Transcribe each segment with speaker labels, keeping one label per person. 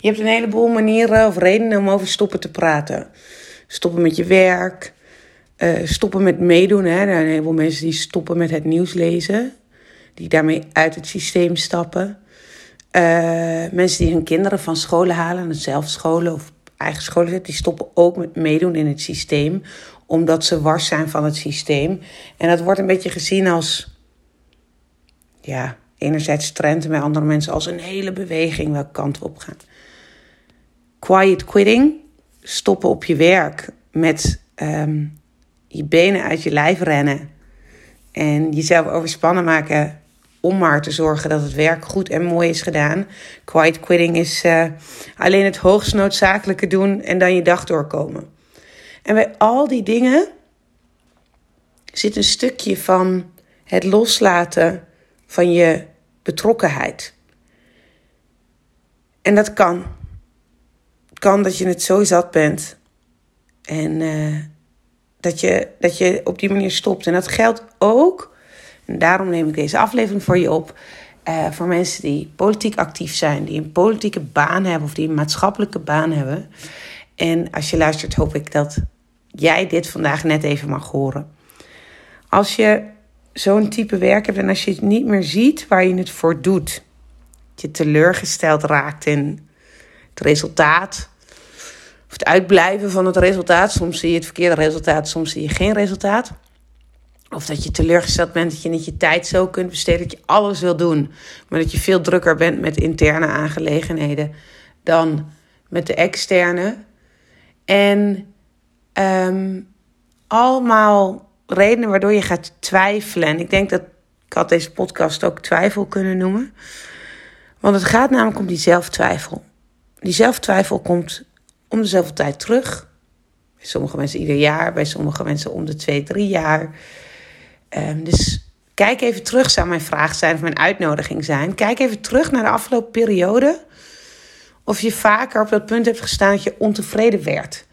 Speaker 1: Je hebt een heleboel manieren of redenen om over stoppen te praten. Stoppen met je werk, uh, stoppen met meedoen. Hè. Er zijn een heleboel mensen die stoppen met het nieuws lezen, die daarmee uit het systeem stappen. Uh, mensen die hun kinderen van scholen halen, het zelfscholen of eigen scholen zetten, die stoppen ook met meedoen in het systeem, omdat ze wars zijn van het systeem. En dat wordt een beetje gezien als, ja, enerzijds trend en bij andere mensen als een hele beweging welke kant op gaan. Quiet quitting, stoppen op je werk met um, je benen uit je lijf rennen en jezelf overspannen maken om maar te zorgen dat het werk goed en mooi is gedaan. Quiet quitting is uh, alleen het hoogst noodzakelijke doen en dan je dag doorkomen. En bij al die dingen zit een stukje van het loslaten van je betrokkenheid. En dat kan. Kan dat je het zo zat bent. En uh, dat, je, dat je op die manier stopt. En dat geldt ook, en daarom neem ik deze aflevering voor je op. Uh, voor mensen die politiek actief zijn, die een politieke baan hebben of die een maatschappelijke baan hebben. En als je luistert, hoop ik dat jij dit vandaag net even mag horen. Als je zo'n type werk hebt en als je het niet meer ziet waar je het voor doet, je teleurgesteld raakt in het resultaat of het uitblijven van het resultaat. Soms zie je het verkeerde resultaat, soms zie je geen resultaat. Of dat je teleurgesteld bent dat je niet je tijd zo kunt besteden dat je alles wil doen, maar dat je veel drukker bent met interne aangelegenheden dan met de externe. En um, allemaal redenen waardoor je gaat twijfelen. En ik denk dat ik had deze podcast ook twijfel kunnen noemen. Want het gaat namelijk om die zelftwijfel. Die zelftwijfel komt om dezelfde tijd terug. Bij sommige mensen ieder jaar, bij sommige mensen om de twee, drie jaar. Um, dus kijk even terug, zou mijn vraag zijn of mijn uitnodiging zijn. Kijk even terug naar de afgelopen periode. Of je vaker op dat punt hebt gestaan dat je ontevreden werd.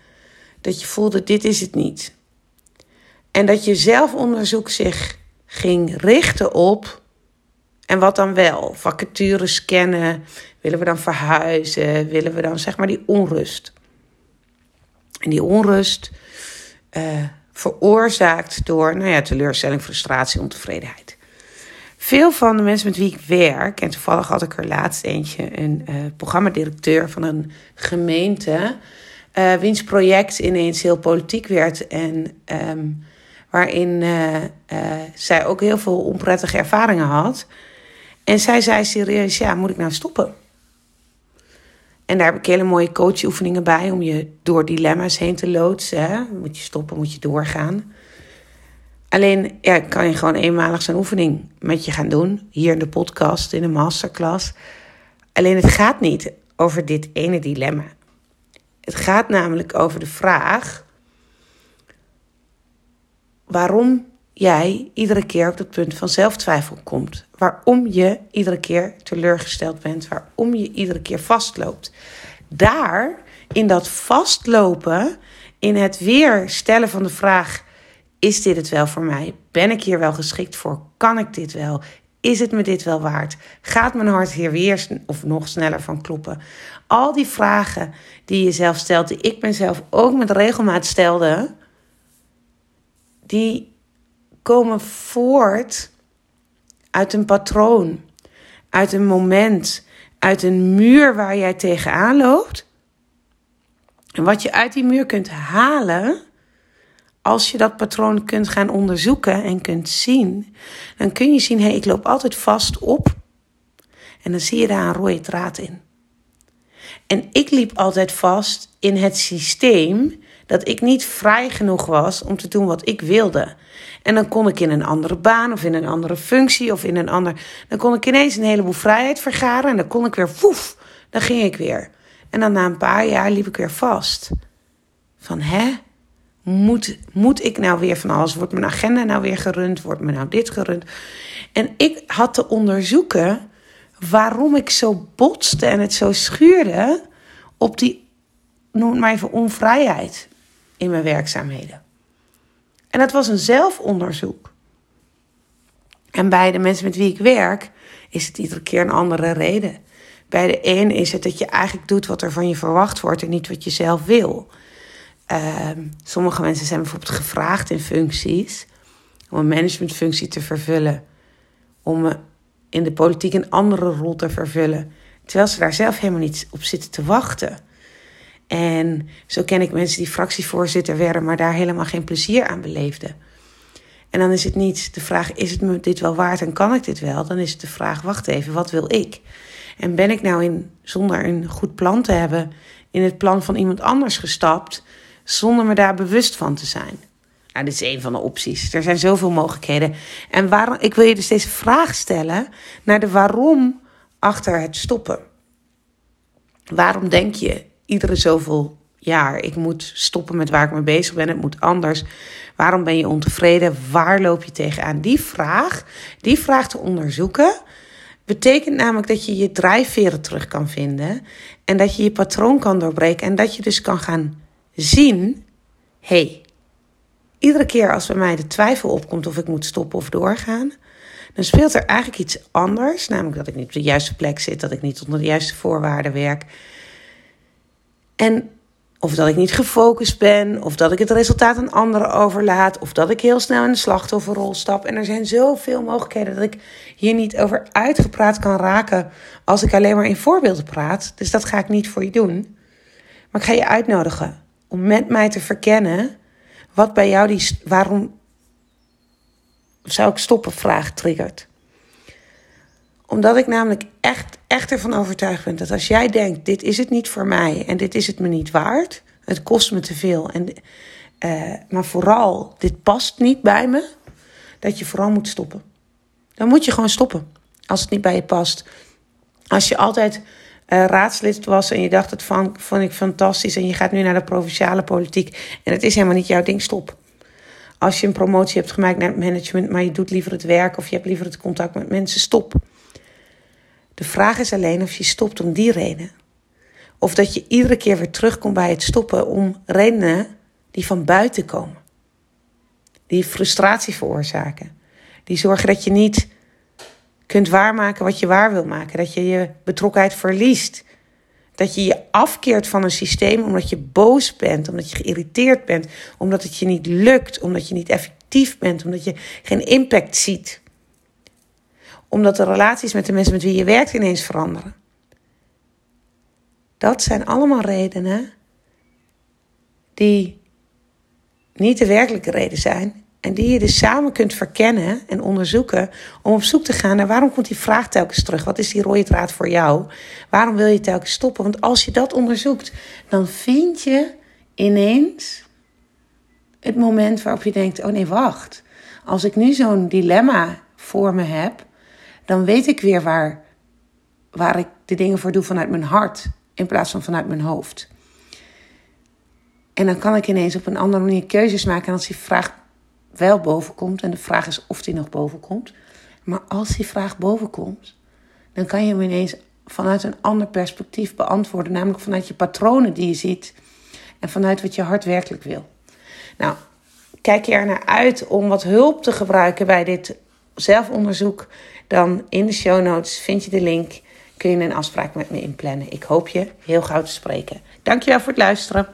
Speaker 1: Dat je voelde, dit is het niet. En dat je zelfonderzoek zich ging richten op. En wat dan wel? Vacatures scannen. Willen we dan verhuizen? Willen we dan zeg maar die onrust? En die onrust uh, veroorzaakt door nou ja, teleurstelling, frustratie, ontevredenheid. Veel van de mensen met wie ik werk, en toevallig had ik er laatst eentje, een uh, programmadirecteur van een gemeente, uh, wiens project ineens heel politiek werd en um, waarin zij ook heel veel onprettige ervaringen had. En zij zei serieus, ja, moet ik nou stoppen? En daar heb ik hele mooie coachoefeningen bij om je door dilemma's heen te loodsen. Hè? Moet je stoppen, moet je doorgaan. Alleen ja, kan je gewoon eenmalig zo'n oefening met je gaan doen. Hier in de podcast, in de masterclass. Alleen het gaat niet over dit ene dilemma. Het gaat namelijk over de vraag waarom jij iedere keer op het punt van zelftwijfel komt. Waarom je iedere keer teleurgesteld bent. Waarom je iedere keer vastloopt. Daar, in dat vastlopen, in het weer stellen van de vraag: is dit het wel voor mij? Ben ik hier wel geschikt voor? Kan ik dit wel? Is het me dit wel waard? Gaat mijn hart hier weer of nog sneller van kloppen? Al die vragen die je zelf stelt, die ik mezelf ook met regelmaat stelde, die komen voort uit een patroon, uit een moment, uit een muur waar jij tegenaan loopt. En wat je uit die muur kunt halen, als je dat patroon kunt gaan onderzoeken en kunt zien, dan kun je zien: hé, hey, ik loop altijd vast op. En dan zie je daar een rode draad in. En ik liep altijd vast in het systeem dat ik niet vrij genoeg was om te doen wat ik wilde. En dan kon ik in een andere baan of in een andere functie of in een ander. Dan kon ik ineens een heleboel vrijheid vergaren en dan kon ik weer woef, dan ging ik weer. En dan na een paar jaar liep ik weer vast. Van hè? Moet, moet ik nou weer van alles? Wordt mijn agenda nou weer gerund? Wordt me nou dit gerund? En ik had te onderzoeken waarom ik zo botste en het zo schuurde op die, noem maar even, onvrijheid in mijn werkzaamheden. En dat was een zelfonderzoek. En bij de mensen met wie ik werk is het iedere keer een andere reden. Bij de een is het dat je eigenlijk doet wat er van je verwacht wordt en niet wat je zelf wil. Ehm, sommige mensen zijn bijvoorbeeld gevraagd in functies om een managementfunctie te vervullen, om in de politiek een andere rol te vervullen, terwijl ze daar zelf helemaal niet op zitten te wachten. En zo ken ik mensen die fractievoorzitter werden, maar daar helemaal geen plezier aan beleefden. En dan is het niet de vraag: is het me dit wel waard en kan ik dit wel? Dan is het de vraag: wacht even, wat wil ik? En ben ik nou in, zonder een goed plan te hebben, in het plan van iemand anders gestapt, zonder me daar bewust van te zijn? Nou, dit is een van de opties. Er zijn zoveel mogelijkheden. En waarom, ik wil je dus deze vraag stellen naar de waarom achter het stoppen. Waarom denk je iedere zoveel jaar, ik moet stoppen met waar ik mee bezig ben, het moet anders. Waarom ben je ontevreden? Waar loop je tegenaan? Die vraag, die vraag te onderzoeken, betekent namelijk dat je je drijfveren terug kan vinden en dat je je patroon kan doorbreken en dat je dus kan gaan zien, hey, iedere keer als bij mij de twijfel opkomt of ik moet stoppen of doorgaan, dan speelt er eigenlijk iets anders, namelijk dat ik niet op de juiste plek zit, dat ik niet onder de juiste voorwaarden werk. En of dat ik niet gefocust ben, of dat ik het resultaat aan anderen overlaat, of dat ik heel snel in de slachtofferrol stap. En er zijn zoveel mogelijkheden dat ik hier niet over uitgepraat kan raken als ik alleen maar in voorbeelden praat. Dus dat ga ik niet voor je doen. Maar ik ga je uitnodigen om met mij te verkennen wat bij jou die waarom zou ik stoppen vraag triggert. Omdat ik namelijk echt, echt ervan overtuigd ben dat als jij denkt: dit is het niet voor mij en dit is het me niet waard, het kost me te veel, en, uh, maar vooral dit past niet bij me, dat je vooral moet stoppen. Dan moet je gewoon stoppen als het niet bij je past. Als je altijd uh, raadslid was en je dacht dat van, vond ik fantastisch en je gaat nu naar de provinciale politiek en het is helemaal niet jouw ding, stop. Als je een promotie hebt gemaakt naar het management, maar je doet liever het werk of je hebt liever het contact met mensen, stop. De vraag is alleen of je stopt om die reden. Of dat je iedere keer weer terugkomt bij het stoppen om redenen die van buiten komen. Die frustratie veroorzaken. Die zorgen dat je niet kunt waarmaken wat je waar wil maken. Dat je je betrokkenheid verliest. Dat je je afkeert van een systeem omdat je boos bent, omdat je geïrriteerd bent, omdat het je niet lukt, omdat je niet effectief bent, omdat je geen impact ziet. Omdat de relaties met de mensen met wie je werkt ineens veranderen. Dat zijn allemaal redenen die niet de werkelijke reden zijn en die je dus samen kunt verkennen en onderzoeken om op zoek te gaan naar waarom komt die vraag telkens terug? Wat is die rode draad voor jou? Waarom wil je telkens stoppen? Want als je dat onderzoekt, dan vind je ineens het moment waarop je denkt: oh nee, wacht. Als ik nu zo'n dilemma voor me heb, dan weet ik weer waar, waar ik de dingen voor doe vanuit mijn hart in plaats van vanuit mijn hoofd. En dan kan ik ineens op een andere manier keuzes maken. En als die vraag wel boven komt. En de vraag is of die nog boven komt. Maar als die vraag boven komt, dan kan je hem ineens vanuit een ander perspectief beantwoorden. Namelijk vanuit je patronen die je ziet. En vanuit wat je hart werkelijk wil. Nou, kijk je er naar uit om wat hulp te gebruiken bij dit zelfonderzoek. Dan in de show notes vind je de link. Kun je een afspraak met me inplannen. Ik hoop je heel gauw te spreken. Dankjewel voor het luisteren.